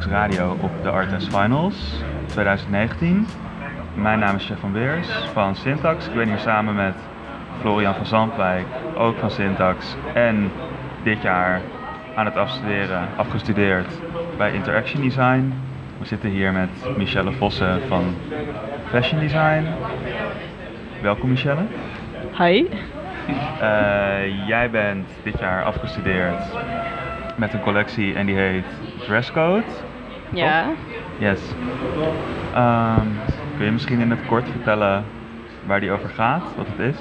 Radio op de Artes Finals 2019. Mijn naam is Stefan Weers van Syntax. Ik ben hier samen met Florian van Zandwijk, ook van Syntax. En dit jaar aan het afstuderen, afgestudeerd bij Interaction Design. We zitten hier met Michelle Vossen van Fashion Design. Welkom Michelle. Hi. Uh, jij bent dit jaar afgestudeerd met een collectie en die heet Dresscode. Ja. Yes. Um, kun je misschien in het kort vertellen waar die over gaat, wat het is?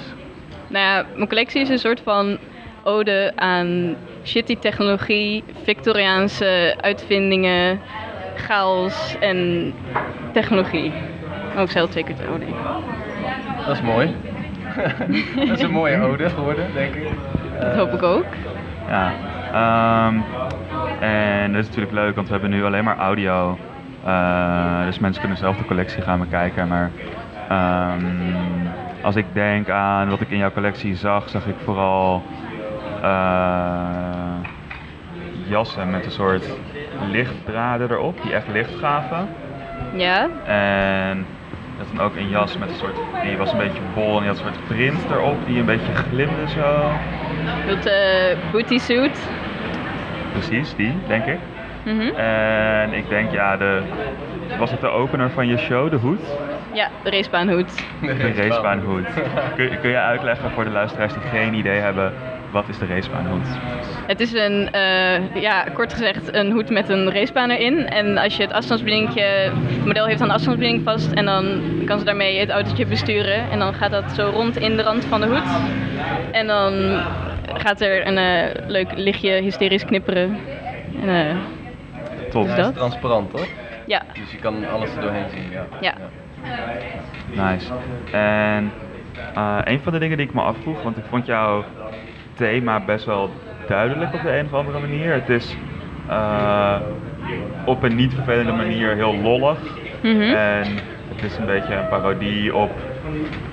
Nou ja, mijn collectie is een soort van ode aan shitty technologie, Victoriaanse uitvindingen, chaos en technologie. Ook zelf twee keer ode. Dat is mooi. dat is een mooie ode geworden, denk ik. Dat hoop ik ook. Ja. Um, en dat is natuurlijk leuk, want we hebben nu alleen maar audio. Uh, dus mensen kunnen zelf de collectie gaan bekijken. Maar um, als ik denk aan wat ik in jouw collectie zag, zag ik vooral uh, jassen met een soort lichtdraden erop, die echt licht gaven. Ja. En dat dan ook een jas met een soort, die was een beetje bol en die had een soort print erop die een beetje glimde zo. Dat uh, booty suit. Precies, die, denk ik. Mm -hmm. En ik denk, ja, de, was het de opener van je show, de hoed? Ja, de racebaanhoed. De racebaanhoed. kun, kun je uitleggen voor de luisteraars die geen idee hebben, wat is de racebaanhoed? Het is een, uh, ja, kort gezegd, een hoed met een racebaan erin. En als je het afstandsbediening, het model heeft dan een afstandsbediening vast en dan kan ze daarmee het autootje besturen. En dan gaat dat zo rond in de rand van de hoed. En dan gaat er een uh, leuk lichtje hysterisch knipperen. En, uh, Top. Dus dat? is transparant, hoor. Ja. Dus je kan alles er doorheen zien, ja. Ja. Nice. En uh, een van de dingen die ik me afvroeg, want ik vond jouw thema best wel duidelijk op de een of andere manier. Het is uh, op een niet vervelende manier heel lollig. Mm -hmm. En het is een beetje een parodie op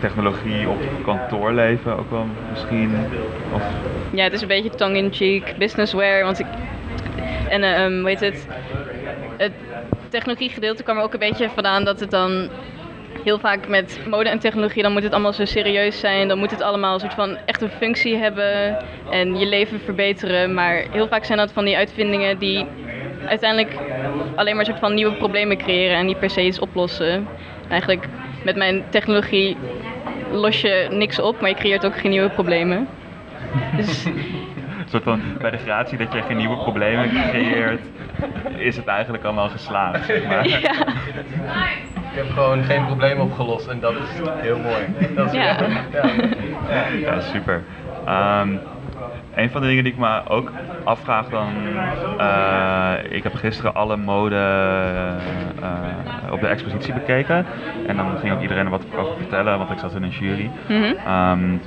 technologie, op kantoorleven ook wel misschien. Of... Ja, het is een beetje tongue-in-cheek, businesswear. Want ik, en uh, um, het, het technologiegedeelte kwam er ook een beetje vandaan dat het dan heel vaak met mode en technologie, dan moet het allemaal zo serieus zijn. Dan moet het allemaal een soort van echt een functie hebben en je leven verbeteren. Maar heel vaak zijn dat van die uitvindingen die uiteindelijk alleen maar een soort van nieuwe problemen creëren en niet per se iets oplossen. Eigenlijk met mijn technologie los je niks op, maar je creëert ook geen nieuwe problemen. Dus... Een soort van bij de gratie dat je geen nieuwe problemen creëert, is het eigenlijk allemaal geslaagd. Zeg maar. Ja. Ik heb gewoon geen probleem opgelost en dat is heel mooi. Dat is Ja. ja. Ja, ja super. Um, een van de dingen die ik me ook afvraag dan, uh, ik heb gisteren alle mode uh, op de expositie bekeken en dan ging ook iedereen er wat over vertellen, want ik zat in een jury. Mm -hmm. um,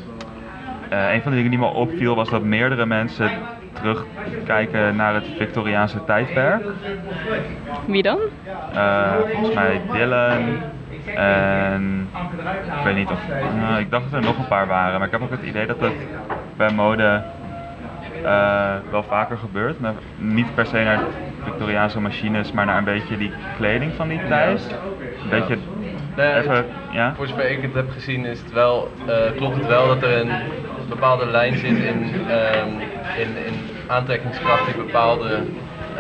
uh, een van de dingen die me opviel was dat meerdere mensen terugkijken naar het Victoriaanse tijdperk. Wie dan? Uh, volgens mij Dylan en ik weet niet of, uh, ik dacht dat er nog een paar waren, maar ik heb ook het idee dat het bij mode uh, wel vaker gebeurt. Maar niet per se naar Victoriaanse machines, maar naar een beetje die kleding van die tijd. Een beetje Nee, even, het, ja? Voor zover ik het heb gezien is het wel, uh, klopt het wel dat er een bepaalde lijn zit in, um, in, in aantrekkingskracht die bepaalde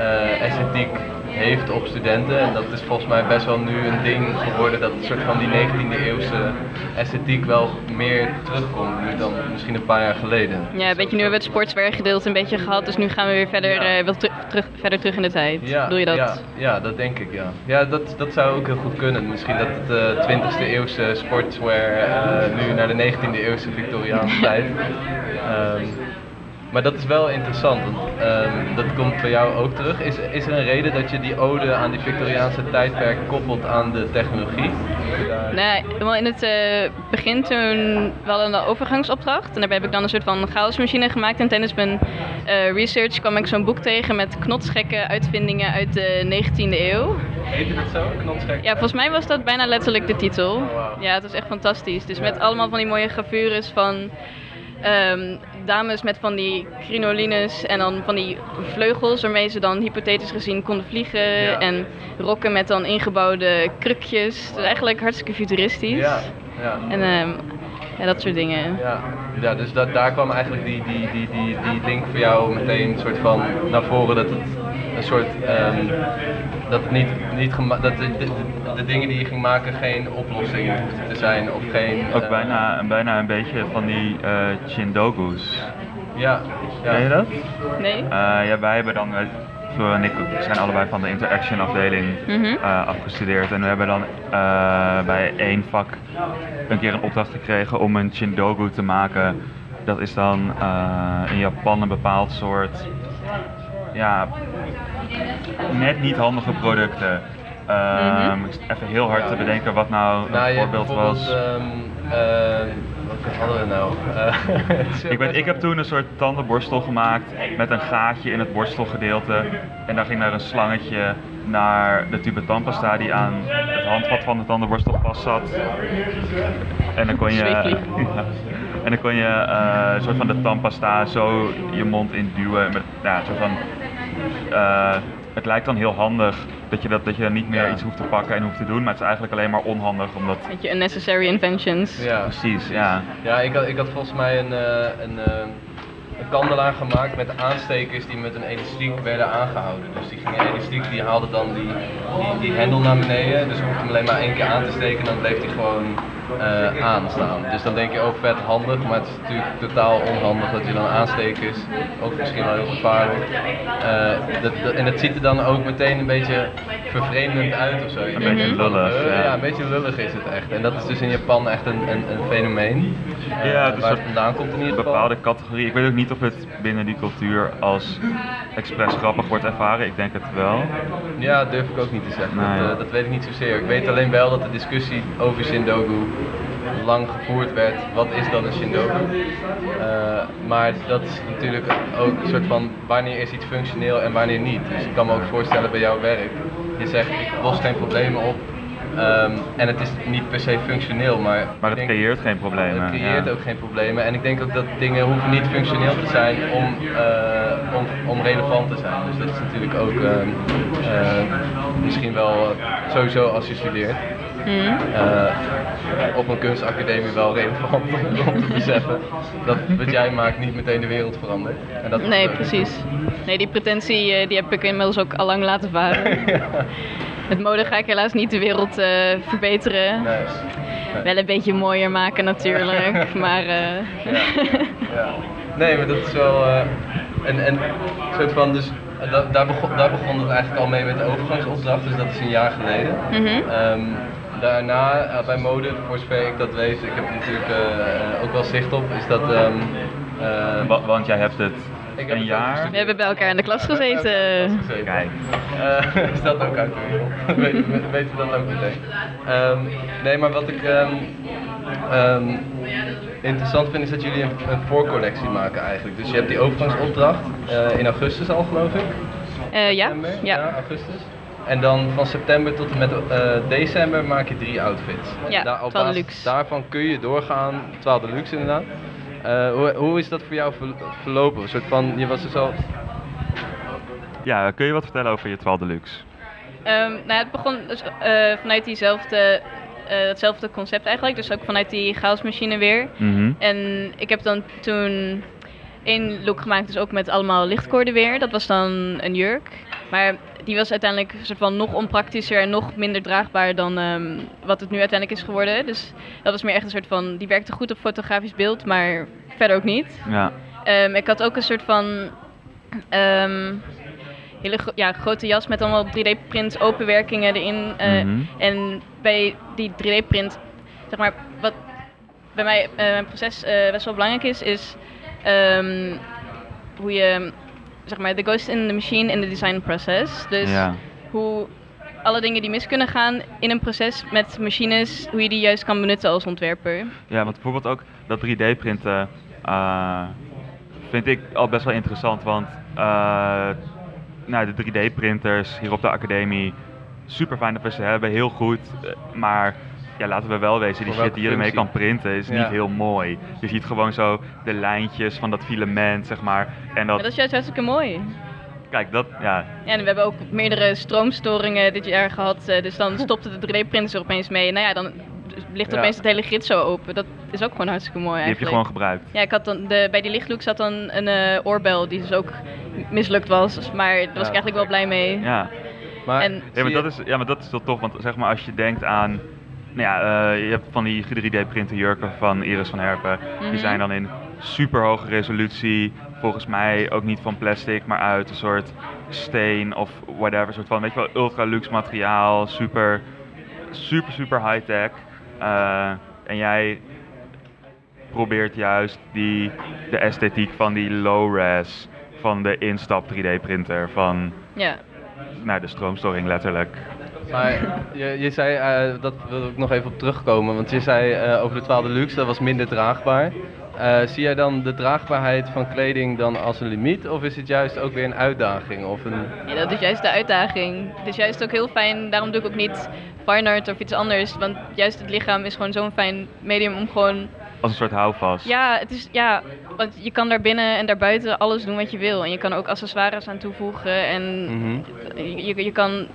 uh, esthetiek heeft op studenten. En dat is volgens mij best wel nu een ding geworden dat een soort van die 19e eeuwse esthetiek wel meer terugkomt nu dan misschien een paar jaar geleden. Ja, een beetje nu hebben we het sportsweargedeelte een beetje gehad, dus nu gaan we weer verder, Ja. uh, wel ter- terug, verder terug in de tijd. Ja, Doe je dat? Ja, ja, dat denk ik, ja. Ja, dat, dat zou ook heel goed kunnen. Misschien dat het uh, 20e eeuwse sportswear uh, nu naar de 19e eeuwse Victoriaanse tijd. Um, maar dat is wel interessant, want um, dat komt bij jou ook terug. Is, is er een reden dat je die ode aan die Victoriaanse tijdperk koppelt aan de technologie? Daar... Nee, wel in het uh, begin toen wel een overgangsopdracht. En daarbij heb ik dan een soort van chaosmachine gemaakt. En tijdens mijn uh, research kwam ik zo'n boek tegen met knotsgekke uitvindingen uit de 19e eeuw. Heette dat zo? Knotsgek? Ja, volgens mij was dat bijna letterlijk de titel. Oh, wow. Ja, het was echt fantastisch. Dus Ja. met allemaal van die mooie gravures van um, dames met van die crinolines en dan van die vleugels waarmee ze dan hypothetisch gezien konden vliegen. Ja. En rokken met dan ingebouwde krukjes. Dus eigenlijk hartstikke futuristisch. Ja, ja. En ja, dat soort dingen. Ja, ja dus dat, daar kwam eigenlijk die, die, die, die, die link voor jou meteen soort van naar voren dat het een soort ehm, dat het niet, niet dat de, de, dingen die je ging maken geen oplossing hoefden te zijn of geen Ook eh, bijna, bijna een beetje van die eh chindogus. ja, ja. Ken je dat? Nee? Eh, ja, wij hebben dan, Floor en ik zijn allebei van de interaction afdeling Mhm. eh, afgestudeerd. En we hebben dan eh, bij één vak een keer een opdracht gekregen om een chindogu te maken. Dat is dan eh, in Japan een bepaald soort, ja, net niet handige producten. Ik zit even heel hard te bedenken wat nou een Nou, voorbeeld was. ehm, eh, wat hadden we nou? Eh, Ik, weet, ik heb toen een soort tandenborstel gemaakt met een gaatje in het borstelgedeelte. En daar ging daar een slangetje naar de tube tandpasta die aan het handvat van de tandenborstel vast zat. En dan kon je. Ja. en dan kon je eh, een soort van de tandpasta zo je mond in duwen. Met, ja, een soort van, eh, het lijkt dan heel handig dat je, dat, dat je niet meer Ja. iets hoeft te pakken en hoeft te doen. Maar het is eigenlijk alleen maar onhandig omdat... Weet je, unnecessary inventions. Ja, Precies, ja. Ja, ik had, ik had volgens mij een, eh, een, eh, een kandelaar gemaakt met aanstekers die met een elastiek werden aangehouden. Dus die gingen elastiek, die haalde dan die, die, die hendel naar beneden. Dus je hoefde hem alleen maar één keer aan te steken en dan bleef hij gewoon eh aanstaan. Dus dan denk je ook vet handig, maar het is natuurlijk totaal onhandig dat je dan aanstekers, ook misschien wel heel gevaarlijk. eh, dat, dat- en het ziet er dan ook meteen een beetje vervreemdend uit of zo. Je Een denkt beetje lullig, eh, ja. ja, een beetje lullig is het echt. En dat is dus in Japan echt een, een, een fenomeen. Ja, is waar een het vandaan komt in ieder Een geval. bepaalde categorie. Ik weet ook niet of het binnen die cultuur als expres grappig wordt ervaren. Ik denk het wel. Ja, durf ik ook niet te zeggen. Nee. Dat, dat weet ik niet zozeer. Ik weet alleen wel dat de discussie over Shindogu lang gevoerd werd. Wat is dan een Shindogu? Eh, maar dat is natuurlijk ook een soort van wanneer is iets functioneel en wanneer niet. Dus ik kan me ook voorstellen bij jouw werk. Je zegt ik los geen problemen op. ehm, en het is niet per se functioneel, maar, Maar het denk- creëert geen problemen. Het creëert ja. ook geen problemen. En ik denk ook dat dingen hoeven niet functioneel te zijn om, eh, om, om relevant te zijn. Dus dat is natuurlijk ook ehm, eh, misschien wel sowieso als je studeert. Eh, op een kunstacademie wel relevant om, om te beseffen dat wat jij maakt niet meteen de wereld verandert. En dat Nee, precies. Nee, die pretentie eh, die heb ik inmiddels ook al lang laten varen. Met mode ga ik helaas niet de wereld eh, verbeteren. Nee. Wel een beetje mooier maken natuurlijk, maar... eh, Ja. Nee, maar dat is wel. en, en soort van, dus da- daar, begon, daar begon het eigenlijk al mee met de overgangsopdracht, dus dat is een jaar geleden. Mhm. Ehm, daarna eh, bij mode, voor zover ik dat weet, ik heb er natuurlijk eh, ook wel zicht op, is dat. ehm, eh, Wa- Want jij hebt het heb een jaar. We hebben bij elkaar in de klas gezeten. de klas gezeten. Kijk. Eh, is dat ook uit de wereld? Weet- we- Weten we dat ook meteen. Ehm, nee, maar wat ik ehm, ehm, interessant vind is dat jullie een, een voorcollectie maken eigenlijk. Dus je hebt die overgangsopdracht eh, in augustus al geloof ik. Eh, ja, ja. augustus. En dan van september tot en met eh, december maak je drie outfits. Ja, daar- op 12 basis deluxe. Daarvan kun je doorgaan, 12 deluxe inderdaad. Eh, hoe, hoe is dat voor jou ver- verlopen? Een soort van, je was dus al... Ja, kun je wat vertellen over je 12 Deluxe? Ehm, nou, ja, het begon dus, eh, vanuit diezelfde, eh, hetzelfde concept eigenlijk. Dus ook vanuit die chaosmachine weer. Mhm. En ik heb dan toen één look gemaakt, dus ook met allemaal lichtkoorden weer. Dat was dan een jurk. Maar die was uiteindelijk een soort van nog onpraktischer en nog minder draagbaar dan ehm, wat het nu uiteindelijk is geworden. Dus dat was meer echt een soort van, die werkte goed op fotografisch beeld, maar verder ook niet. Ja. Ehm, ik had ook een soort van ehm, hele gro- ja, grote jas met allemaal 3D-print openwerkingen erin. eh, Mhm. En bij die 3D-print, zeg maar, wat bij mij eh, mijn proces eh, best wel belangrijk is, is hoe je, zeg maar, the ghost in the machine in the design process. Dus Ja. hoe alle dingen die mis kunnen gaan in een proces met machines, hoe je die juist kan benutten als ontwerper. Ja, want bijvoorbeeld ook dat 3D-printen eh, vind ik al best wel interessant. Want eh, nou, de 3D-printers hier op de academie, super fijn dat we ze hebben, heel goed. eh, maar ja, laten we wel wezen, die shit die je ermee kan printen is Ja. niet heel mooi. Je ziet gewoon zo de lijntjes van dat filament, zeg maar. En Maar dat, dat is juist hartstikke mooi. kijk, dat, ja, Ja, en we hebben ook meerdere stroomstoringen dit jaar gehad. eh, Dus dan stopte de 3D-printers er opeens mee. Nou ja, dan ligt Ja. opeens het hele grid zo open. Dat is ook gewoon hartstikke mooi die heb je eigenlijk. gewoon gebruikt. Ja, ik had dan de, bij die lichtlook zat dan een eh, oorbel die dus ook mislukt was. Maar daar was ik eigenlijk wel blij mee. Ja. Maar, En- Ja, maar dat is, ja, maar dat is wel tof, want zeg maar als je denkt aan, nou ja, eh, je hebt van die 3D-printen jurken van Iris van Herpen, Mhm. die zijn dan in super hoge resolutie, volgens mij ook niet van plastic, maar uit een soort steen of whatever, soort van, weet je wel, ultra luxe materiaal, super, super, super high-tech. Eh, en jij probeert juist die, de esthetiek van die low-res, van de instap 3D-printer, van Ja. nou, de stroomstoring letterlijk. Maar je, je zei, eh, dat wil ik nog even op terugkomen, want je zei eh, over de 12 Deluxe, dat was minder draagbaar. Eh, zie jij dan de draagbaarheid van kleding dan als een limiet, of is het juist ook weer een uitdaging? Of een... ja, dat is juist de uitdaging. Het is juist ook heel fijn, daarom doe ik ook niet fine art of iets anders. Want juist het lichaam is gewoon zo'n fijn medium om gewoon... Als een soort houvast. Ja, het is, ja, want je kan daar binnen en daarbuiten alles doen wat je wil. En je kan ook accessoires aan toevoegen en Mhm. je, je kan...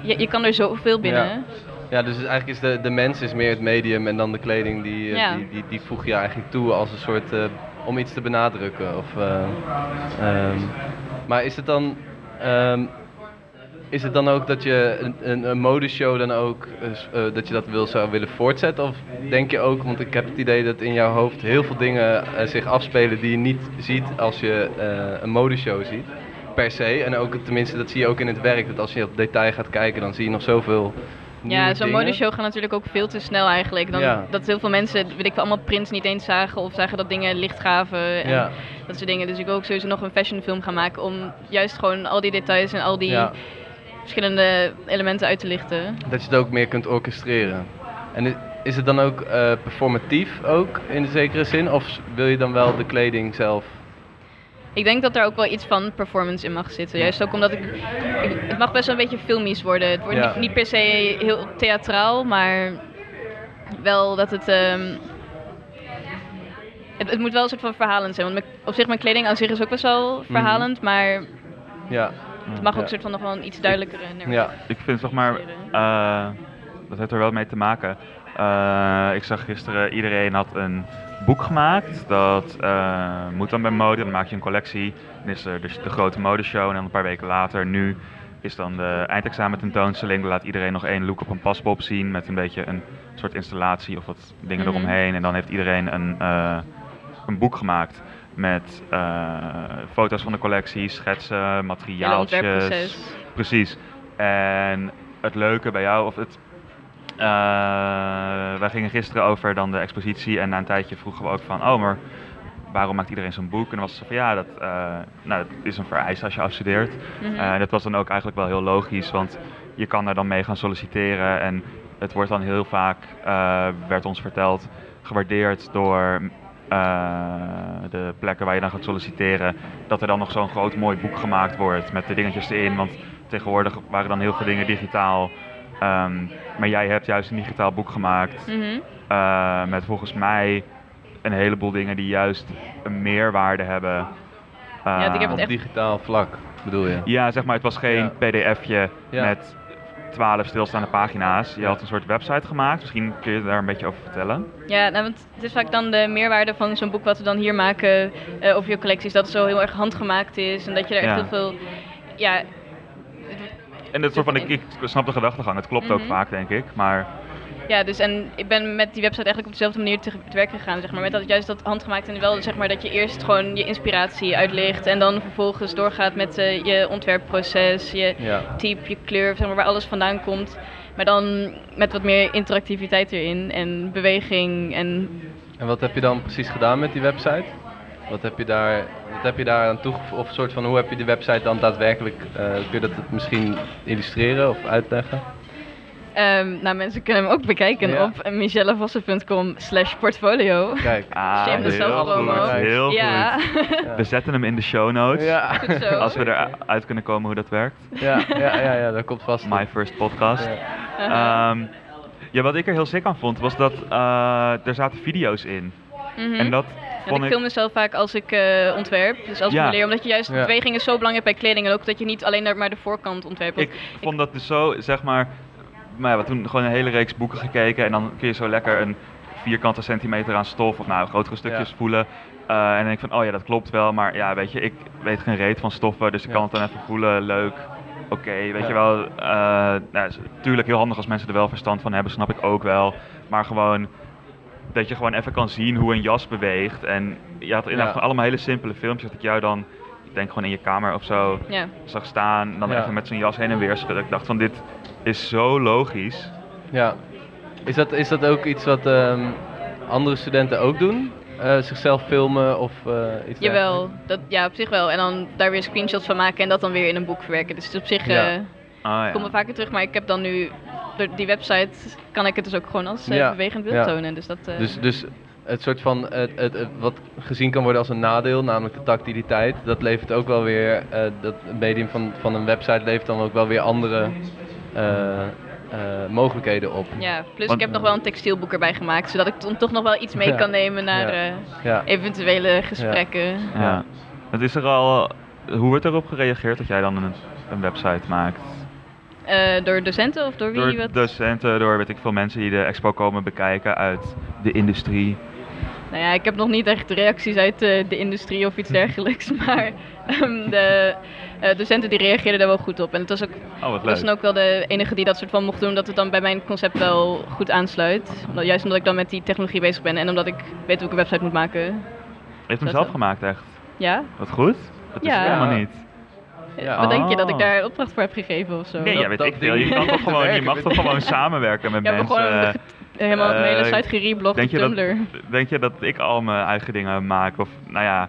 Je, je kan er zoveel binnen. Ja. Ja, dus eigenlijk is de, de mens is meer het medium en dan de kleding die, eh, Ja. die, die, die voeg je eigenlijk toe als een soort, eh, om iets te benadrukken. Of, eh, ehm, maar is het dan, ehm, is het dan ook dat je een, een, een modeshow dan ook, dat je dat wil, zou willen voortzetten? Of denk je ook, want ik heb het idee dat in jouw hoofd heel veel dingen zich afspelen die je niet ziet als je eh, een modeshow ziet? Per se. En ook, tenminste, dat zie je ook in het werk. Dat als je op detail gaat kijken, dan zie je nog zoveel Ja, zo'n modeshow gaat natuurlijk ook veel te snel eigenlijk. Dan, Ja. Dat heel veel mensen, weet ik veel, allemaal prints niet eens zagen of zagen dat dingen licht gaven en Ja. dat soort dingen. Dus ik wil ook sowieso nog een fashionfilm gaan maken om juist gewoon al die details en al die Ja. verschillende elementen uit te lichten. Dat je het ook meer kunt orchestreren. En is het dan ook eh, performatief ook in de zekere zin? Of wil je dan wel de kleding zelf? Ik denk dat daar ook wel iets van performance in mag zitten. Juist ook omdat ik, ik- het mag best wel een beetje filmisch worden. Het wordt Ja. niet, niet per se heel theatraal, maar wel dat het, ehm, het... Het moet wel een soort van verhalend zijn. Want op zich, mijn kleding aan zich is ook best wel verhalend, maar Ja. het mag ook Ja. een soort van nog wel een iets duidelijkere narrative. Ja. Ik vind zeg maar, eh, dat heeft er wel mee te maken. Eh, ik zag gisteren, iedereen had een boek gemaakt. Dat eh, moet dan bij mode, dan maak je een collectie. Dan is er dus de grote modeshow en dan een paar weken later, nu is dan de eindexamen tentoonstelling. Dan laat iedereen nog één look op een paspop zien met een beetje een soort installatie of wat dingen Mhm. eromheen. En dan heeft iedereen een, eh, een boek gemaakt met eh, foto's van de collectie, schetsen, materiaaltjes. Precies. En het leuke bij jou, of het. Eh, wij gingen gisteren over dan de expositie en na een tijdje vroegen we ook van, oh, maar waarom maakt iedereen zo'n boek? En dan was het zo van, ja, dat, eh, nou, dat is een vereiste als je afstudeert. Eh, dat was dan ook eigenlijk wel heel logisch, want je kan daar dan mee gaan solliciteren en het wordt dan heel vaak, werd ons verteld, gewaardeerd door de plekken waar je dan gaat solliciteren, dat er dan nog zo'n groot mooi boek gemaakt wordt met de dingetjes erin, want tegenwoordig waren dan heel veel dingen digitaal. Ehm, maar jij hebt juist een digitaal boek gemaakt Mhm. eh, met volgens mij een heleboel dingen die juist een meerwaarde hebben. Ja, ik heb het Eh, Op echt- digitaal vlak bedoel je? ja, zeg maar, het was geen Ja. pdfje Ja. met 12 stilstaande pagina's. Je had een soort website gemaakt. Misschien kun je daar een beetje over vertellen. Ja, nou, want het is vaak dan de meerwaarde van zo'n boek wat we dan hier maken eh, over je collecties. Dat het zo heel erg handgemaakt is en dat je er echt Ja. heel veel... Ja, En dat soort van, ik, ik snap de gedachtegang. Het klopt ook Mhm. vaak, denk ik. Maar ja, dus en ik ben met die website eigenlijk op dezelfde manier te, te werk gegaan, zeg maar. Met dat juist dat handgemaakt en wel, zeg maar, dat je eerst gewoon je inspiratie uitlicht en dan vervolgens doorgaat met eh, je ontwerpproces, je Ja. type, je kleur, zeg maar, waar alles vandaan komt. Maar dan met wat meer interactiviteit erin en beweging en En wat heb je dan precies gedaan met die website? Wat heb je daar, wat heb je daar aan toegevoegd? Of soort van, hoe heb je die website dan daadwerkelijk, eh, kun je dat misschien illustreren of uitleggen? Ehm, nou, mensen kunnen hem ook bekijken Ja. op michellevossen.com slash portfolio. Kijk. ah, heel goed. Heel ja. goed. We zetten hem in de show notes. Ja. Goed zo. Als we eruit kunnen komen hoe dat werkt. Ja, ja, ja, ja, dat komt vast. My first podcast. Ja. Ehm, Ja, wat ik er heel sick aan vond, was dat eh, er zaten video's in. Mhm. En dat vond ik ik... film mezelf vaak als ik eh, ontwerp, dus als Ja. modelleer, omdat je juist, Ja. beweging is zo belangrijk bij kleding en ook dat je niet alleen daar maar de voorkant ontwerpt. Want Ik vond dat dus zo, zeg maar... Maar ja, we hebben toen gewoon een hele reeks boeken gekeken en dan kun je zo lekker een vierkante centimeter aan stof of nou grotere stukjes Ja. voelen. Eh, en dan denk ik van, oh ja, dat klopt wel, maar ja, weet je, ik weet geen reet van stoffen, dus ik Ja. kan het dan even voelen, leuk. Oké, weet Ja. je wel, eh nou, is natuurlijk heel handig als mensen er wel verstand van hebben, snap ik ook wel. Maar gewoon dat je gewoon even kan zien hoe een jas beweegt. En je had inderdaad Ja. gewoon allemaal hele simpele filmpjes dat ik jou dan, ik denk gewoon in je kamer of zo, ja. zag staan. En dan Ja. even met zo'n jas heen en weer schudden. Ik dacht van, dit is zo logisch. Ja. Is dat, is dat ook iets wat ehm, andere studenten ook doen? Eh, zichzelf filmen of eh, iets Jawel, dat, ja, op zich wel. En dan daar weer screenshots van maken en dat dan weer in een boek verwerken. Dus het is op zich Ja. eh, Ah, vaker terug, maar ik heb dan nu, door die website kan ik het dus ook gewoon als eh, Ja, bewegend beeld ja. tonen. Dus dat, eh, Dus, dus het soort van, het, het, het- wat gezien kan worden als een nadeel, namelijk de tactiliteit, dat levert ook wel weer, eh, dat medium van, van een website levert dan ook wel weer andere eh, eh, mogelijkheden op. ja, plus Want- ik heb nog wel een textielboek erbij gemaakt, zodat ik dan toch nog wel iets mee Ja. kan nemen naar Ja. eh, Ja. eventuele gesprekken. Ja. Het is er al, hoe wordt erop gereageerd dat jij dan een, een website maakt? Eh, door docenten of door wie? Door wat? docenten, door weet ik veel mensen die de expo komen bekijken uit de industrie. Nou ja, ik heb nog niet echt reacties uit eh, de industrie of iets dergelijks, maar ehm, de eh, docenten die reageerden daar wel goed op. En het was ook, Oh, ik was dan ook wel de enige die dat soort van mocht doen, dat het dan bij mijn concept wel goed aansluit. Omdat, juist omdat ik dan met die technologie bezig ben en omdat ik weet hoe ik een website moet maken. Je heeft hem zelf gemaakt echt. Ja? Wat goed. Dat is Ja. helemaal niet. Ja. Wat denk je, dat ik Oh. daar opdracht voor heb gegeven of zo? Nee, Dat- ja, weet dat ik veel. Je, kan toch gewoon, je mag toch gewoon samenwerken met mensen. gewoon een, helemaal een hele eh, site gereblogd denk op je, dat, Tumblr. denk je dat ik al mijn eigen dingen maak? Of, nou ja,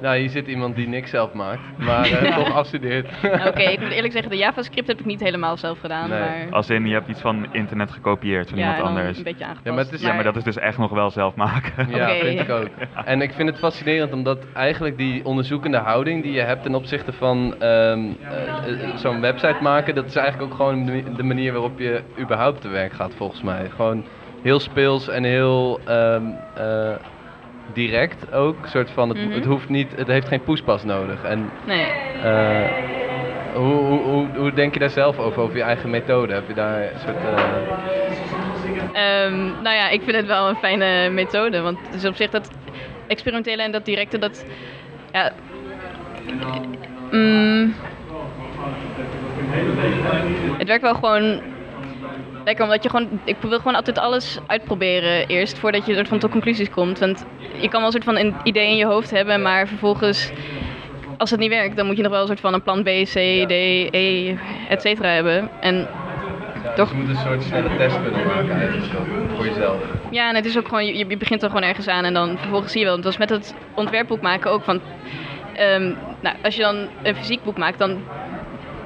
Nou, hier zit iemand die niks zelf maakt, maar eh, toch afstudeert. Oké, ik moet eerlijk zeggen, de JavaScript heb ik niet helemaal zelf gedaan, Nee. maar als in je hebt iets van internet gekopieerd van ja, iemand anders. een beetje aangepast. Ja, maar het is- Ja, maar dat is dus echt nog wel zelf maken. Ja, Oké. vind ik ook. En ik vind het fascinerend omdat eigenlijk die onderzoekende houding die je hebt ten opzichte van ehm, eh, eh, zo'n website maken, dat is eigenlijk ook gewoon de de manier waarop je überhaupt te werk gaat volgens mij. Gewoon heel speels en heel ehm, eh, direct ook. Een soort van, het, Mhm. het hoeft niet, het heeft geen poespas nodig. En Nee. eh, hoe, hoe, hoe, hoe denk je daar zelf over, over je eigen methode? Heb je daar een soort... eh, Ehm, nou ja, ik vind het wel een fijne methode. Want het is op zich dat experimentele en dat directe, dat. Ja. mm, het werkt wel gewoon lekker, omdat je gewoon. Ik wil gewoon altijd alles uitproberen eerst voordat je soort van tot conclusies komt. Want je kan wel een soort van een idee in je hoofd hebben, maar vervolgens. Als het niet werkt, dan moet je nog wel een soort van een plan B, C, D, E, et cetera hebben. En Toch? Dus je moet een soort snelle test kunnen maken eigenlijk voor jezelf. Ja, en het is ook gewoon, je, je begint er gewoon ergens aan en dan vervolgens zie je wel. Het was met het ontwerpboek maken ook van, ehm, nou, als je dan een fysiek boek maakt, dan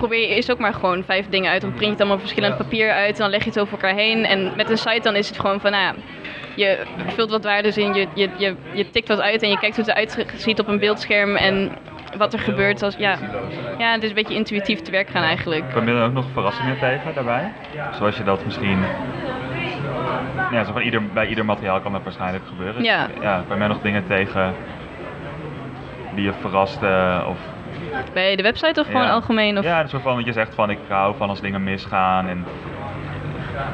probeer je eerst ook maar gewoon vijf dingen uit. Dan print je het allemaal op verschillend papier uit, dan leg je het over elkaar heen. En met een site dan is het gewoon van, nou ja, je vult wat waardes in, je, je, je, je tikt wat uit en je kijkt hoe het eruit ziet op een beeldscherm en wat er gebeurt. Als, ja. ja, het is een beetje intuïtief te werk gaan eigenlijk. Kwam je er ook nog verrassingen tegen daarbij? Zoals je dat misschien... Ja, zo van ieder, bij ieder materiaal kan dat waarschijnlijk gebeuren. Ja. Ja, kwam jij nog dingen tegen die je verraste of... Bij de website of gewoon ja. algemeen? Of? Ja, zo van dat je zegt van ik hou van als dingen misgaan en...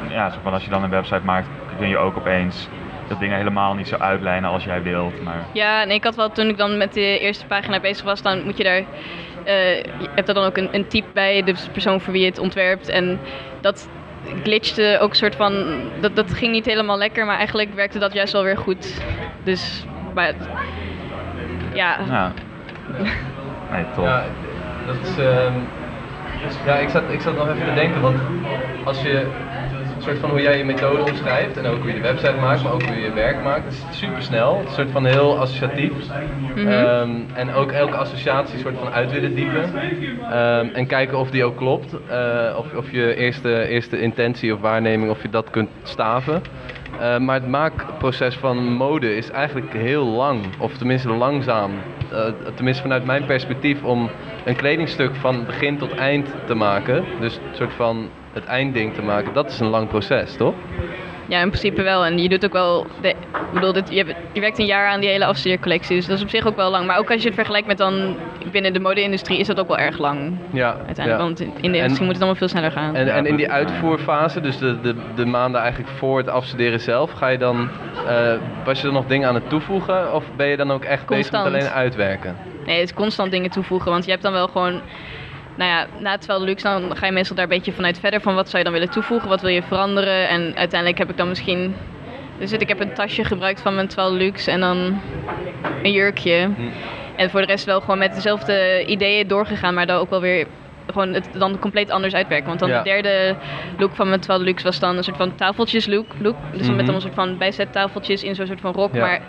Ja, zo van als je dan een website maakt kun je ook opeens dat dingen helemaal niet zo uitlijnen als jij wilt, maar... Ja, en ik had wel toen ik dan met de eerste pagina bezig was, dan moet je daar. eh, je hebt er dan ook een, een type bij, de persoon voor wie je het ontwerpt. En dat glitchte ook soort van. Dat, dat ging niet helemaal lekker, maar eigenlijk werkte dat juist wel weer goed. Dus. Maar, ja, Ja. Nee, top. Ja, dat is. ehm, ja, ik zat, ik zat nog even te denken, want als je een soort van hoe jij je methode omschrijft en ook hoe je de website maakt, maar ook hoe je je werk maakt, dat is super snel. Een soort van heel associatief. Mhm. Ehm, en ook elke associatie een soort van uit willen diepen. Ehm, en kijken of die ook klopt. Eh, of, of je eerste, eerste intentie of waarneming, of je dat kunt staven. Eh, maar het maakproces van mode is eigenlijk heel lang, of tenminste langzaam. Eh, tenminste vanuit mijn perspectief, om een kledingstuk van begin tot eind te maken, dus een soort van het eindding te maken, dat is een lang proces, toch? Ja, in principe wel. En je doet ook wel. De, ik bedoel, dit, je, hebt- je werkt een jaar aan die hele afstudeercollectie. Dus dat is op zich ook wel lang. Maar ook als je het vergelijkt met dan binnen de mode-industrie, is dat ook wel erg lang. Ja. Uiteindelijk. ja. Want in de industrie moet het allemaal veel sneller gaan. En, Ja, en in die uitvoerfase, dus de, de, de maanden eigenlijk voor het afstuderen zelf, ga je dan, eh, was je dan nog dingen aan het toevoegen? Of ben je dan ook echt bezig met alleen uitwerken? Nee, het is constant dingen toevoegen. Want je hebt dan wel gewoon. Nou ja, na het wel luxe, dan ga je meestal daar een beetje vanuit verder. Van wat zou je dan willen toevoegen? Wat wil je veranderen? En uiteindelijk heb ik dan misschien. Dus ik heb een tasje gebruikt van mijn 12 luxe en dan een jurkje. En voor de rest wel gewoon met dezelfde ideeën doorgegaan, maar dan ook wel weer gewoon het dan compleet anders uitwerken. Want dan Ja. de derde look van mijn 12 luxe was dan een soort van tafeltjes look. look. Dus dan met Mhm. dan een soort van bijzettafeltjes in zo'n soort van rok. Ja. Maar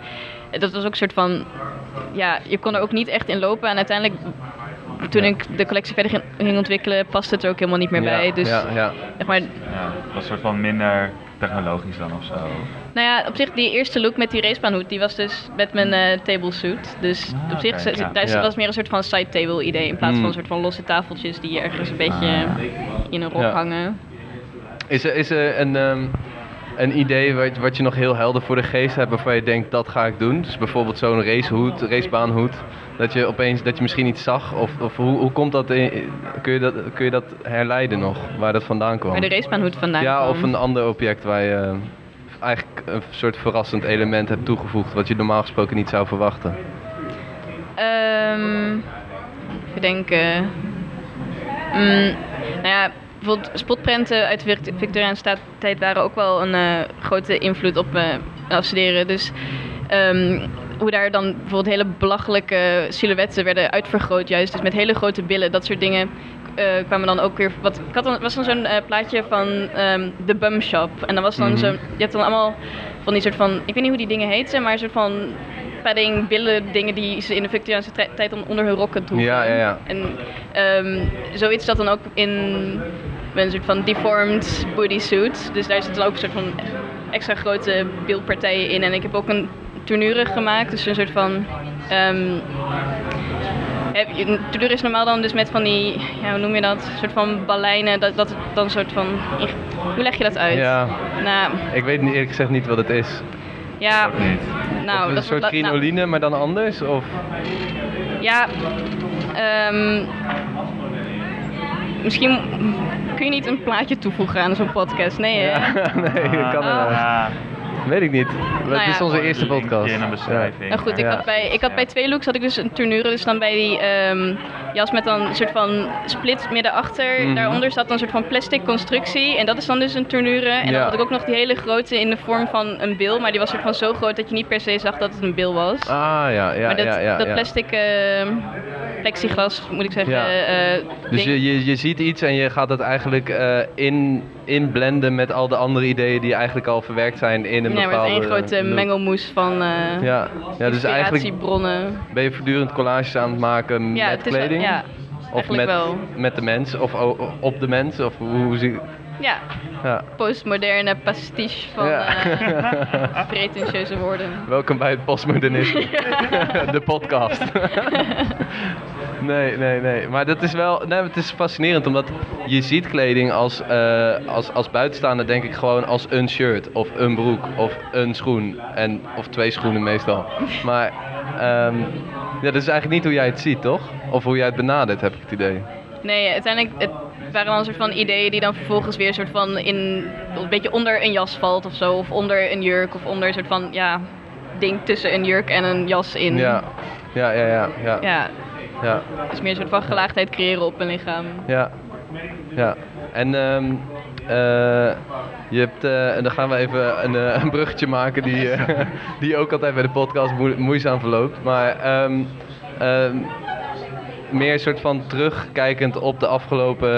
dat was ook een soort van ja, je kon er ook niet echt in lopen. En uiteindelijk, toen ik de collectie verder ging, ontwikkelen, paste het er ook helemaal niet meer Ja, bij. Dus ja, ja. zeg maar, Ja, het was een soort van minder technologisch dan of zo. nou ja, op zich die eerste look met die racebaanhoed, die was dus met mijn eh table suit. Dus Ah, op zich ja. daar Ja. was meer een soort van side table idee in plaats Mm. van een soort van losse tafeltjes die ergens een beetje Ah. in een rok Ja. hangen. Is er, is er een, ehm, een idee wat, wat je nog heel helder voor de geest hebt waarvan je denkt dat ga ik doen? Dus bijvoorbeeld zo'n racehoed, racebaanhoed. Dat je opeens dat je misschien iets zag? Of, of hoe, hoe komt dat, in- kun, je dat? Kun je dat herleiden nog? Waar dat vandaan kwam? Waar de racebaanhoed vandaan ja, kwam. of een ander object waar je eh, eigenlijk een soort verrassend element hebt toegevoegd wat je normaal gesproken niet zou verwachten. Ehm even denken. Mm, nou ja, bijvoorbeeld spotprenten uit de Vict- Victoriaanse tijd waren ook wel een eh, grote invloed op eh afstuderen. Dus ehm, hoe daar dan bijvoorbeeld hele belachelijke silhouetten werden uitvergroot juist. Dus met hele grote billen, dat soort dingen eh, kwamen dan ook weer... Wat, ik had dan, was dan zo'n eh, plaatje van ehm de Bum Shop. En dan was dan Mhm. zo'n... Je hebt dan allemaal van die soort van... Ik weet niet hoe die dingen heten, maar een soort van padding, billen, dingen die ze in de Victoriaanse tijd dan onder hun rokken droegen. Ja, ja, ja. En ehm, zoiets zat dan ook in een soort van deformed bodysuit. Dus daar zitten dan ook een soort van extra grote beeldpartijen in. En ik heb ook een tournure gemaakt, dus een soort van... ehm heb je- een tournure is normaal dan dus met van die, ja, hoe noem je dat? Een soort van baleinen, dat, dat dan een soort van... Hoe leg je dat uit? Ja, Nou, ik weet niet- eerlijk gezegd niet wat het is. Ja, niet. nou... of een dat soort dat- nou, maar dan anders? Of? Ja, ehm, misschien kun je niet een plaatje toevoegen aan zo'n podcast. Nee, hè? Ja, nee, dat kan Oh. inderdaad. Weet ik niet. Nou het is onze eerste podcast. in een beschrijving. Nou goed, ik Ja. had bij, ik had bij twee looks had ik dus een tournure. Dus dan bij die ehm, jas met dan een soort van split midden achter. Mhm. Daaronder zat dan een soort van plastic constructie. En dat is dan dus een tournure. En Ja. dan had ik ook nog die hele grote in de vorm van een bil. Maar die was soort van zo groot dat je niet per se zag dat het een bil was. Ah, ja, ja, maar dat, ja, ja. dat plastic ehm, plexiglas, moet ik zeggen. Ja. eh, Dus je, je, je ziet iets en je gaat het eigenlijk eh, in, inblenden met al de andere ideeën die eigenlijk al verwerkt zijn in een Ja, met bepaalde één grote mengelmoes van eh Ja, ja dus eigenlijk inspiratiebronnen. ben je voortdurend collages aan het maken Ja, met het wel- kleding? ja, of met, wel. met de mens? Of op de mens? Of hoe, hoe zie Ja, ja. postmoderne pastiche van Ja. eh pretentieuze woorden. Welkom bij het postmodernisme. de podcast. Nee, nee, nee. Maar dat is wel, nee, het is fascinerend omdat je ziet kleding als, eh, als, als buitenstaander denk ik gewoon als een shirt of een broek of een schoen. En, of twee schoenen meestal. Maar ehm, ja, dat is eigenlijk niet hoe jij het ziet, toch? Of hoe jij het benadert, heb ik het idee. Nee, uiteindelijk het waren dan een soort van ideeën die dan vervolgens weer een soort van in een beetje onder een jas valt of zo. Of onder een jurk of onder een soort van ja, ding tussen een jurk en een jas in. Ja, ja, ja, ja. ja, Ja, ja. dus meer een soort van gelaagdheid creëren op een lichaam. Ja, ja. En ehm, eh, je hebt, eh, en dan gaan we even een, eh, een bruggetje maken die, die ook altijd bij de podcast moe- moeizaam verloopt. Maar ehm, ehm, meer een soort van terugkijkend op de afgelopen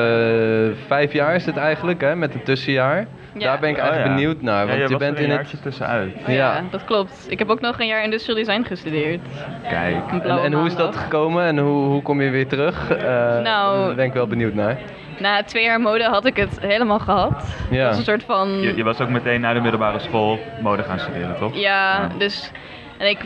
vijf jaar is het eigenlijk, hè, met een tussenjaar. Ja. Daar ben ik Oh, eigenlijk ja. benieuwd naar, Ja, want je, je was bent er een in jaartje het... tussenuit. Ja. Ja. dat klopt. Ik heb ook nog een jaar industrial design gestudeerd. Kijk. En, en hoe is dat gekomen en hoe, hoe kom je weer terug? Eh, Nou- Daar ben ik wel benieuwd naar. Na twee jaar mode had ik het helemaal gehad. Ja. Dat was een soort van... Je, je was ook meteen na de middelbare school mode gaan studeren, toch? Ja, dus En ik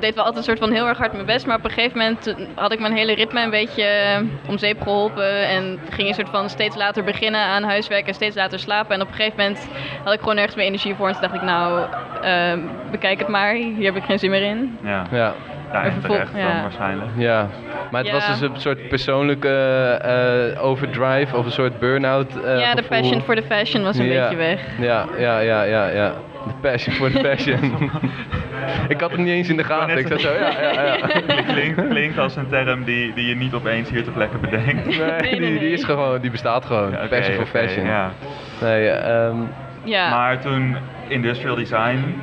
deed wel altijd een soort van heel erg hard mijn best, maar op een gegeven moment had ik mijn hele ritme een beetje eh, om zeep geholpen. En ging een soort van steeds later beginnen aan huiswerk en steeds later slapen. En op een gegeven moment had ik gewoon nergens meer energie voor. En toen dacht ik, nou, eh, bekijk het maar, hier heb ik geen zin meer in. Ja, Ja, ja en terecht dan ja. waarschijnlijk. ja. Maar het was dus een soort persoonlijke eh, overdrive of een soort burn-out eh, ja, de passion for the fashion was een Ja. beetje weg. Ja, ja, ja, ja, ja. De passion for the fashion. ik had het niet eens in de gaten. Ik zat zo, ja, ja, ja. Klinkt, klinkt als een term die, die je niet opeens hier ter plekke bedenkt. Nee, nee, die, die is gewoon, die bestaat gewoon. Ja, passion for oké, fashion. ja. Nee, ehm, Ja, Maar toen industrial design,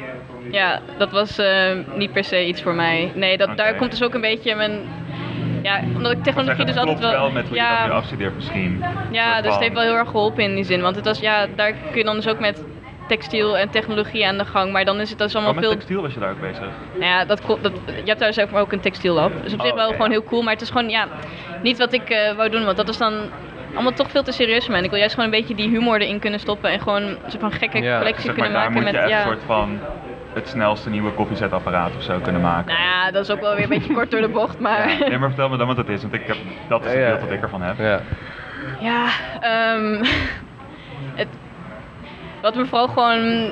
ja dat was eh, niet per se iets voor mij. Nee, dat, daar komt dus ook een beetje mijn... Ja, omdat ik technologie dus altijd wel... wel met hoe je dat nu ja, afstudeert misschien. ja, dus het heeft wel heel erg geholpen in die zin. Want het was, ja, daar kun je dan dus ook met textiel en technologie aan de gang. Maar dan is het dus Oh, allemaal met veel... textiel was je daar ook bezig? Nou ja, dat, dat, je hebt daar zelf ook een textiellab. Dus op zich Oh, wel oké, gewoon ja. heel cool. Maar het is gewoon, ja, niet wat ik eh, wou doen. Want dat is dan allemaal toch veel te serieus voor mij. En ik wil juist gewoon een beetje die humor erin kunnen stoppen. En gewoon een soort van gekke Ja, collectie Zeg maar, kunnen daar maken. met, echt ja. een soort van het snelste nieuwe koffiezetapparaat of zo kunnen maken. Nou ja, dat is ook wel weer een beetje kort door de bocht. Maar Ja, nee, maar vertel me dan wat het is, want ik heb, dat is het beeld dat ik ervan heb. ja. Ja, ehm, het, wat me vooral gewoon,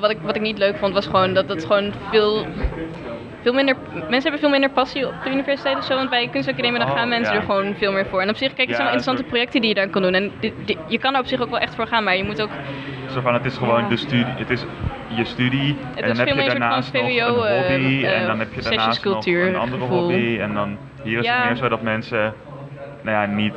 wat ik, wat ik niet leuk vond, was gewoon dat het gewoon veel, veel minder, mensen hebben veel minder passie op de universiteit of zo, want bij kunstacademie dan Oh, gaan mensen ja. er gewoon veel meer voor. En op zich, kijk, er Ja, zijn wel interessante projecten die je daar kan doen en die- die- je kan er op zich ook wel echt voor gaan, maar je moet ook, Zo van, het is gewoon de studie, het is je studie en is dan heb je daarnaast nog een hobby en dan heb je daarnaast nog een andere gevoel. hobby en dan hier is het meer zo dat mensen, nou ja, niet,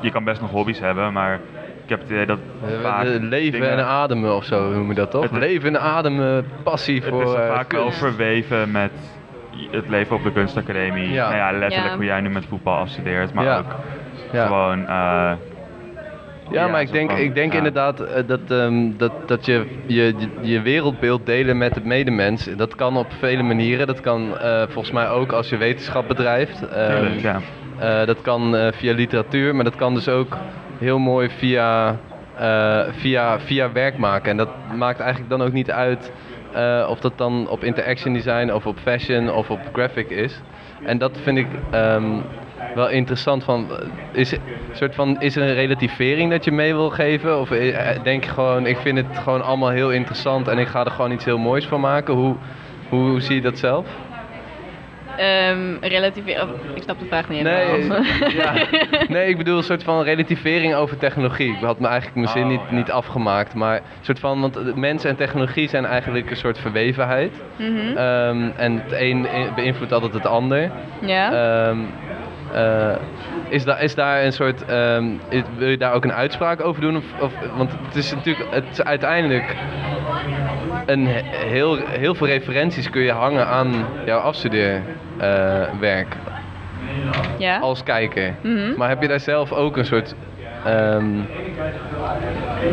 je kan best nog hobby's hebben, maar ik heb het idee dat vaak Eh, leven dingen- en ademen of zo noemen we dat toch? Het is- leven en ademen, passie Het voor is eh, vaak wel kunst. verweven met het leven op de kunstacademie. Ja. Nou ja, letterlijk Ja. hoe jij nu met voetbal afstudeert, maar Ja. ook Ja. gewoon... eh, Ja, maar ik denk, van, ik denk ja. inderdaad eh, dat, ehm, dat, dat je, je je- je wereldbeeld delen met het medemens, dat kan op vele manieren. Dat kan eh, volgens mij ook als je wetenschap bedrijft. Ehm, Tuurlijk, ja. eh, dat kan eh, via literatuur, maar dat kan dus ook heel mooi via, eh, via, via werk maken. En dat maakt eigenlijk dan ook niet uit eh, of dat dan op interaction design of op fashion of op graphic is. En dat vind ik ehm, wel interessant. Van, is, soort van, is er een relativering dat je mee wil geven? Of eh, denk je gewoon, ik vind het gewoon allemaal heel interessant en ik ga er gewoon iets heel moois van maken? Hoe, hoe zie je dat zelf? Ehm oh, ik snap de vraag niet Nee, helemaal. ja. nee, ik bedoel een soort van relativering over technologie. Ik had me eigenlijk mijn zin Oh, niet, ja. niet afgemaakt. Maar een soort van, want de mens en technologie zijn eigenlijk een soort verwevenheid. Mhm. Ehm, en het een beïnvloedt altijd het ander. ja. Ehm, eh, is, da is daar een soort, ehm, is- wil je daar ook een uitspraak over doen? Of, of, want het is natuurlijk, het is uiteindelijk een he- heel, heel veel referenties kun je hangen aan jouw afstudeerwerk ja. als kijker. Mhm. Maar heb je daar zelf ook een soort ehm,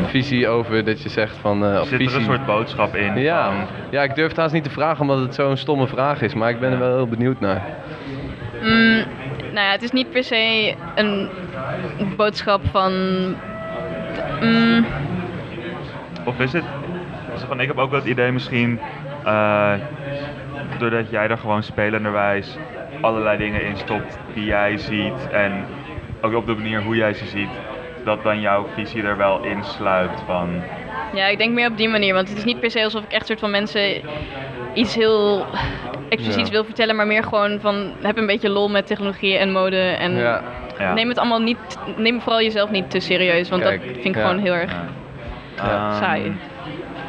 visie over dat je zegt van... eh, of Zit er visie? een soort boodschap in Ja. van... ja, ik durf het haast niet te vragen omdat het zo'n stomme vraag is, maar ik ben er wel heel benieuwd naar. Mm, nou ja, het is niet per se een boodschap van. Mm, Of is het... Van, ik heb ook wel het idee misschien... eh, doordat jij er gewoon spelenderwijs allerlei dingen in stopt die jij ziet en ook op de manier hoe jij ze ziet, dat dan jouw visie er wel in sluit van... ja, ik denk meer op die manier, want het is niet per se alsof ik echt soort van mensen iets heel expliciets Ja. wil vertellen, maar meer gewoon van heb een beetje lol met technologie en mode en Ja. Ja. neem het allemaal niet, neem vooral jezelf niet te serieus, want Kijk, dat vind ik ja. gewoon heel erg. Ehm, saai.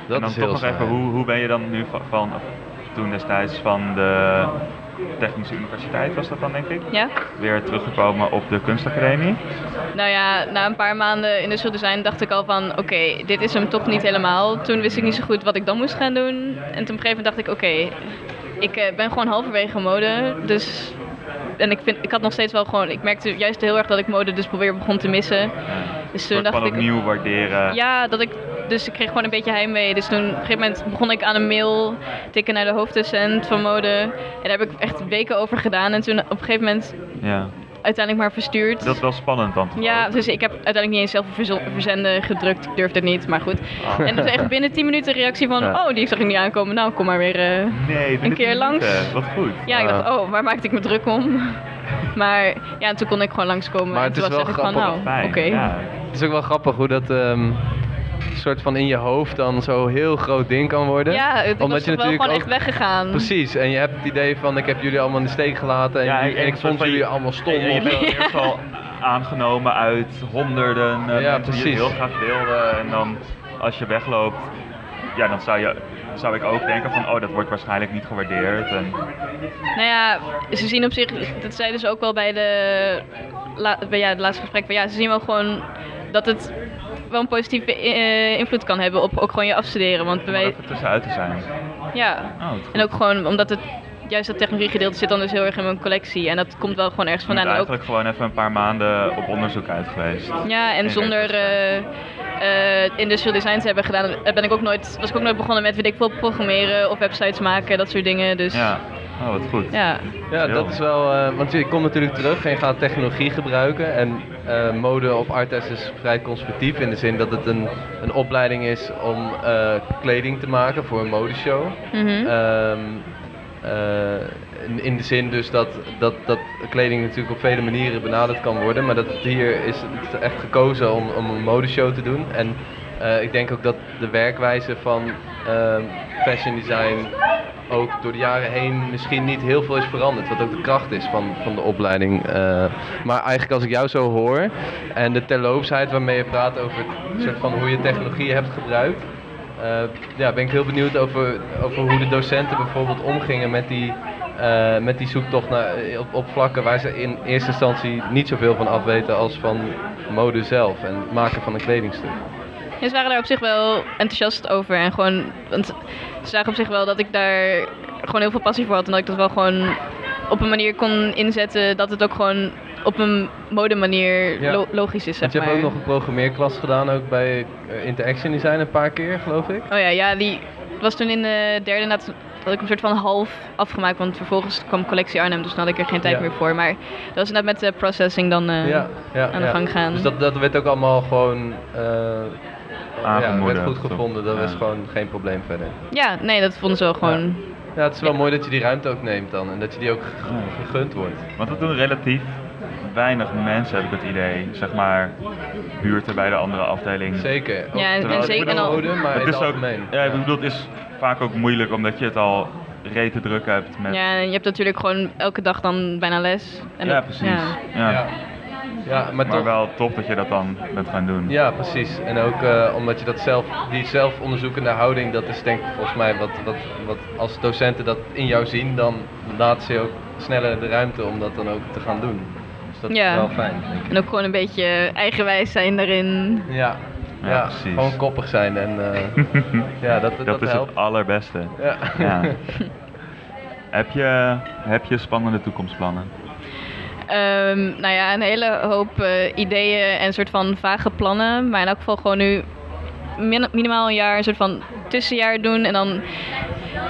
Dat en dan is toch heel nog saai. even, hoe, hoe ben je dan nu van, van toen destijds van de Technische Universiteit was dat dan denk ik, Ja? weer teruggekomen op de kunstacademie? Nou ja, na een paar maanden industrial design dacht ik al van oké, dit is hem toch niet helemaal. Toen wist ik niet zo goed wat ik dan moest gaan doen. En toen op een gegeven moment dacht ik oké, ik eh, ben gewoon halverwege mode. Dus, en ik, vind, ik had nog steeds wel gewoon, ik merkte juist heel erg dat ik mode dus weer begon te missen. Ja. Dus toen dacht ik, opnieuw waarderen. ja, dat ik, dus ik kreeg gewoon een beetje heimwee. Dus toen op een gegeven moment begon ik aan een mail tikken naar de hoofddocent van mode. En daar heb ik echt weken over gedaan. En toen op een gegeven moment Ja. Uiteindelijk maar verstuurd. Dat is wel spannend dan Ja, dus ik heb uiteindelijk niet eens zelf verzenden gedrukt. Ik durfde het niet, maar goed. Oh. En dus echt binnen 10 minuten een reactie van, Ja. oh, die zag ik niet aankomen. Nou, kom maar weer. eh. Nee, een keer langs. Wat goed. Ja, ik Ah. dacht, oh, waar maakte ik me druk om? Maar ja, en toen kon ik gewoon langskomen. Maar en het toen is was wel ik van, nou, grappig. oké. Ja. Het is ook wel grappig hoe dat ehm soort van in je hoofd dan zo'n heel groot ding kan worden. Ja, het Omdat was je natuurlijk gewoon ook- echt weggegaan. Precies, en je hebt het idee van ik heb jullie allemaal in de steek gelaten en, Ja, en ik vond jullie allemaal stom. Je of bent zo. eerst al aangenomen uit honderden eh, Ja, mensen die heel graag wilden. En dan als je wegloopt, ja, dan zou, je, zou ik ook denken van, oh, dat wordt waarschijnlijk niet gewaardeerd. En, Nou ja, ze zien op zich, dat zeiden ze ook wel bij de, la, bij ja, het laatste gesprek, van ja, ze zien wel gewoon dat het wel een positieve eh, invloed kan hebben op ook gewoon je afstuderen. Want bij om er wij, even tussenuit te zijn. ja, Oh, en ook gewoon omdat het, juist dat technologiegedeelte zit dan dus heel erg in mijn collectie. En dat komt wel gewoon ergens vandaan. En ook, eigenlijk gewoon even een paar maanden op onderzoek uit geweest. ja, en in zonder eh, eh, industrial design te hebben gedaan, ben ik ook nooit, was ik ook nooit begonnen met weet ik veel programmeren of websites maken, dat soort dingen. Dus Ja, oh, wat goed. ja. Ja, dat is wel, eh, want je komt natuurlijk terug en je gaat technologie gebruiken. En eh, mode op Artes is vrij conservatief in de zin dat het een, een opleiding is om eh, kleding te maken voor een modeshow. Mhm. Ehm, eh, in, in de zin dus dat, dat, dat kleding natuurlijk op vele manieren benaderd kan worden. Maar dat het hier is het echt gekozen om, om een modeshow te doen. En eh, ik denk ook dat de werkwijze van ehm, fashion design ook door de jaren heen misschien niet heel veel is veranderd. Wat ook de kracht is van, van de opleiding. Eh, maar eigenlijk als ik jou zo hoor en de terloopsheid waarmee je praat over het soort van hoe je technologie hebt gebruikt. eh, ja, ben ik heel benieuwd over, over hoe de docenten bijvoorbeeld omgingen met die, eh, met die zoektocht naar, op, vlakken waar ze in eerste instantie niet zoveel van afweten als van mode zelf en maken van een kledingstuk. Ja, ze waren daar op zich wel enthousiast over. En gewoon, want ze zagen op zich wel dat ik daar gewoon heel veel passie voor had. En dat ik dat wel gewoon op een manier kon inzetten dat het ook gewoon op een modemanier Ja. lo- logisch is, zeg Want je maar. hebt ook nog een programmeerklas gedaan, ook bij eh, Interaction Design een paar keer, geloof ik. Oh ja, ja, die was toen in de derde inderdaad, had ik een soort van half afgemaakt. Want vervolgens kwam collectie Arnhem, dus dan had ik er geen tijd Ja. meer voor. Maar dat was inderdaad met de processing dan eh, ja, aan de gang gaan. Dus dat, dat werd ook allemaal gewoon eh, ja, werd Aangemoedigd, goed gevonden. Dat Ja. was gewoon geen probleem verder. Ja, nee, dat vonden ze wel gewoon... Ja, het is wel mooi dat je die ruimte ook neemt dan en dat je die ook ge- gegund wordt. Want dat doen relatief weinig mensen, heb ik het idee. Zeg maar, buurten bij de andere afdeling. Zeker. Ook Ja, en- zeker- al- mode, maar het is ook, ja, ik bedoel, het is vaak ook moeilijk omdat je het al rete druk hebt met... Ja, en je hebt natuurlijk gewoon elke dag dan bijna les. En Ja, dat- precies. ja. Ja. Ja. Maar, Maar toch, wel tof dat je dat dan bent gaan doen. Ja, precies. En ook eh, omdat je dat zelf, die zelfonderzoekende houding, dat is denk ik volgens mij wat, wat, wat als docenten dat in jou zien, dan laten ze je ook sneller de ruimte om dat dan ook te gaan doen. Dus dat Ja. is wel fijn, denk ik. En ook gewoon een beetje eigenwijs zijn daarin. Ja, Ja, ja, precies. gewoon koppig zijn en eh, ja, dat, dat, dat is helpt. het allerbeste. Ja. Ja. heb, je, heb je spannende toekomstplannen? Ehm, nou ja, een hele hoop eh, ideeën en soort van vage plannen. Maar in elk geval gewoon nu min- minimaal een jaar een soort van tussenjaar doen. En dan,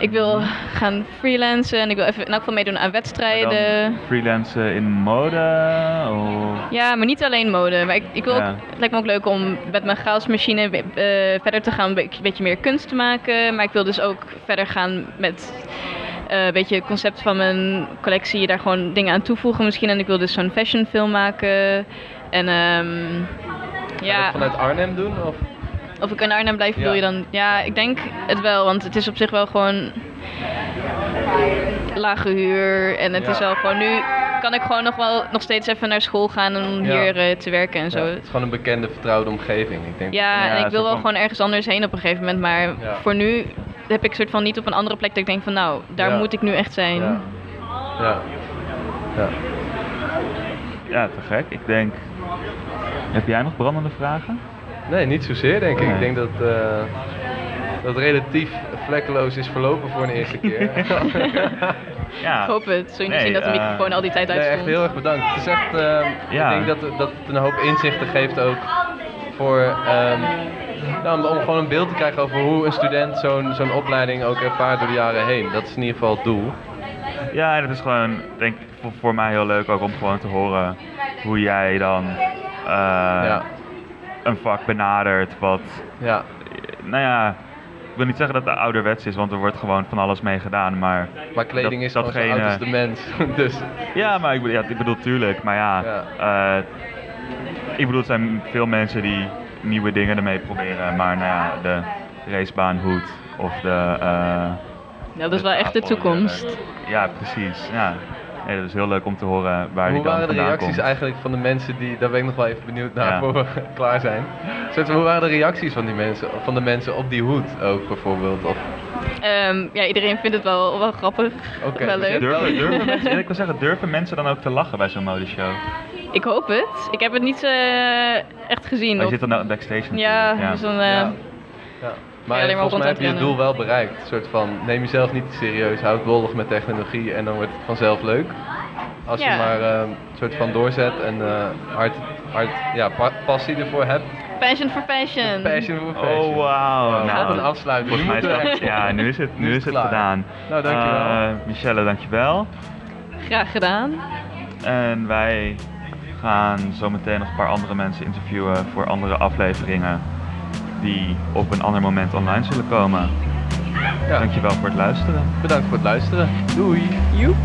ik wil gaan freelancen en ik wil even in elk geval meedoen aan wedstrijden. Freelancen in mode? Of... Ja, maar niet alleen mode. Maar ik, ik wil Ja. ook, het lijkt me ook leuk om met mijn chaosmachine eh, verder te gaan, een beetje meer kunst te maken. Maar ik wil dus ook verder gaan met een beetje het concept van mijn collectie, daar gewoon dingen aan toevoegen misschien. En ik wil dus zo'n fashion film maken. En ehm, je ja, vanuit Arnhem doen? Of? of ik in Arnhem blijf, bedoel Ja. je dan? Ja, ik denk het wel, want het is op zich wel gewoon lage huur. En het Ja. is wel gewoon nu kan ik gewoon nog wel nog steeds even naar school gaan om Ja. hier eh, te werken en zo. Het is gewoon een bekende, vertrouwde omgeving. Ik denk Ja, Ja, en ik wil wel van- gewoon ergens anders heen op een gegeven moment. Maar voor nu heb ik soort van niet op een andere plek dat ik denk van nou, daar Ja. moet ik nu echt zijn. Ja. Ja. ja. Ja, te gek. Ik denk... Heb jij nog brandende vragen? Nee, niet zozeer denk ik. Nee. Ik denk dat, eh, dat het relatief vlekkeloos is verlopen voor een eerste keer. Ja. Ik hoop het. Zul je niet Nee, zien dat de eh, microfoon al die tijd nee, uitstond. echt heel erg bedankt. Het is echt, eh, Ja. ik denk dat, dat het een hoop inzichten geeft ook voor, ehm, nou, om, om gewoon een beeld te krijgen over hoe een student zo'n zo'n opleiding ook ervaart door de jaren heen. Dat is in ieder geval het doel. Ja, en het is gewoon, denk ik, voor, voor mij heel leuk ook om gewoon te horen hoe jij dan eh, ja, een vak benadert wat, ja, nou ja, ik wil niet zeggen dat het ouderwets is, want er wordt gewoon van alles mee gedaan, maar... maar kleding dat- is gewoon zo datgene- oud als de mens. dus Ja, maar ik bedoel, ja, ik bedoel tuurlijk, maar ja, eh, ik bedoel, er zijn veel mensen die nieuwe dingen ermee proberen, maar nou ja, de racebaanhoed of de... eh, Ja, dat is wel echt de toekomst. ja, precies. Ja. Nee, dat is heel leuk om te horen waar hoe die dan waren de vandaan reacties komt. eigenlijk van de mensen die, daar ben ik nog wel even benieuwd naar Ja. voor we klaar zijn. Van, hoe waren de reacties van die mensen, van de mensen op die hoed ook bijvoorbeeld? Of, Ehm, ja, iedereen vindt het wel, wel grappig. Oké, wel dus leuk. Durven, durven mensen, ik wil zeggen, durven mensen dan ook te lachen bij zo'n modeshow? Ik hoop het. Ik heb het niet eh, echt gezien. Oh, je zit dan nou backstage natuurlijk. ja, dus dan, eh, ja. Ja. Maar alleen maar volgens mij heb je het doel wel bereikt. Een soort van, neem jezelf niet serieus, houd bollig met technologie en dan wordt het vanzelf leuk. Als Ja. je maar eh, een soort van doorzet en eh, hard, hard ja, pa- passie ervoor hebt. Passion for fashion. Passion voor fashion. Oh, wauw. Wat Nou, een afsluiting. Volgens mij is dat, ja, nu is het, nu is het klaar. gedaan. Nou, dankjewel. Eh, Michelle, dankjewel. Graag gedaan. En wij gaan zometeen nog een paar andere mensen interviewen voor andere afleveringen die op een ander moment online zullen komen. Ja, Dankjewel voor het luisteren. bedankt voor het luisteren. Doei! Joep.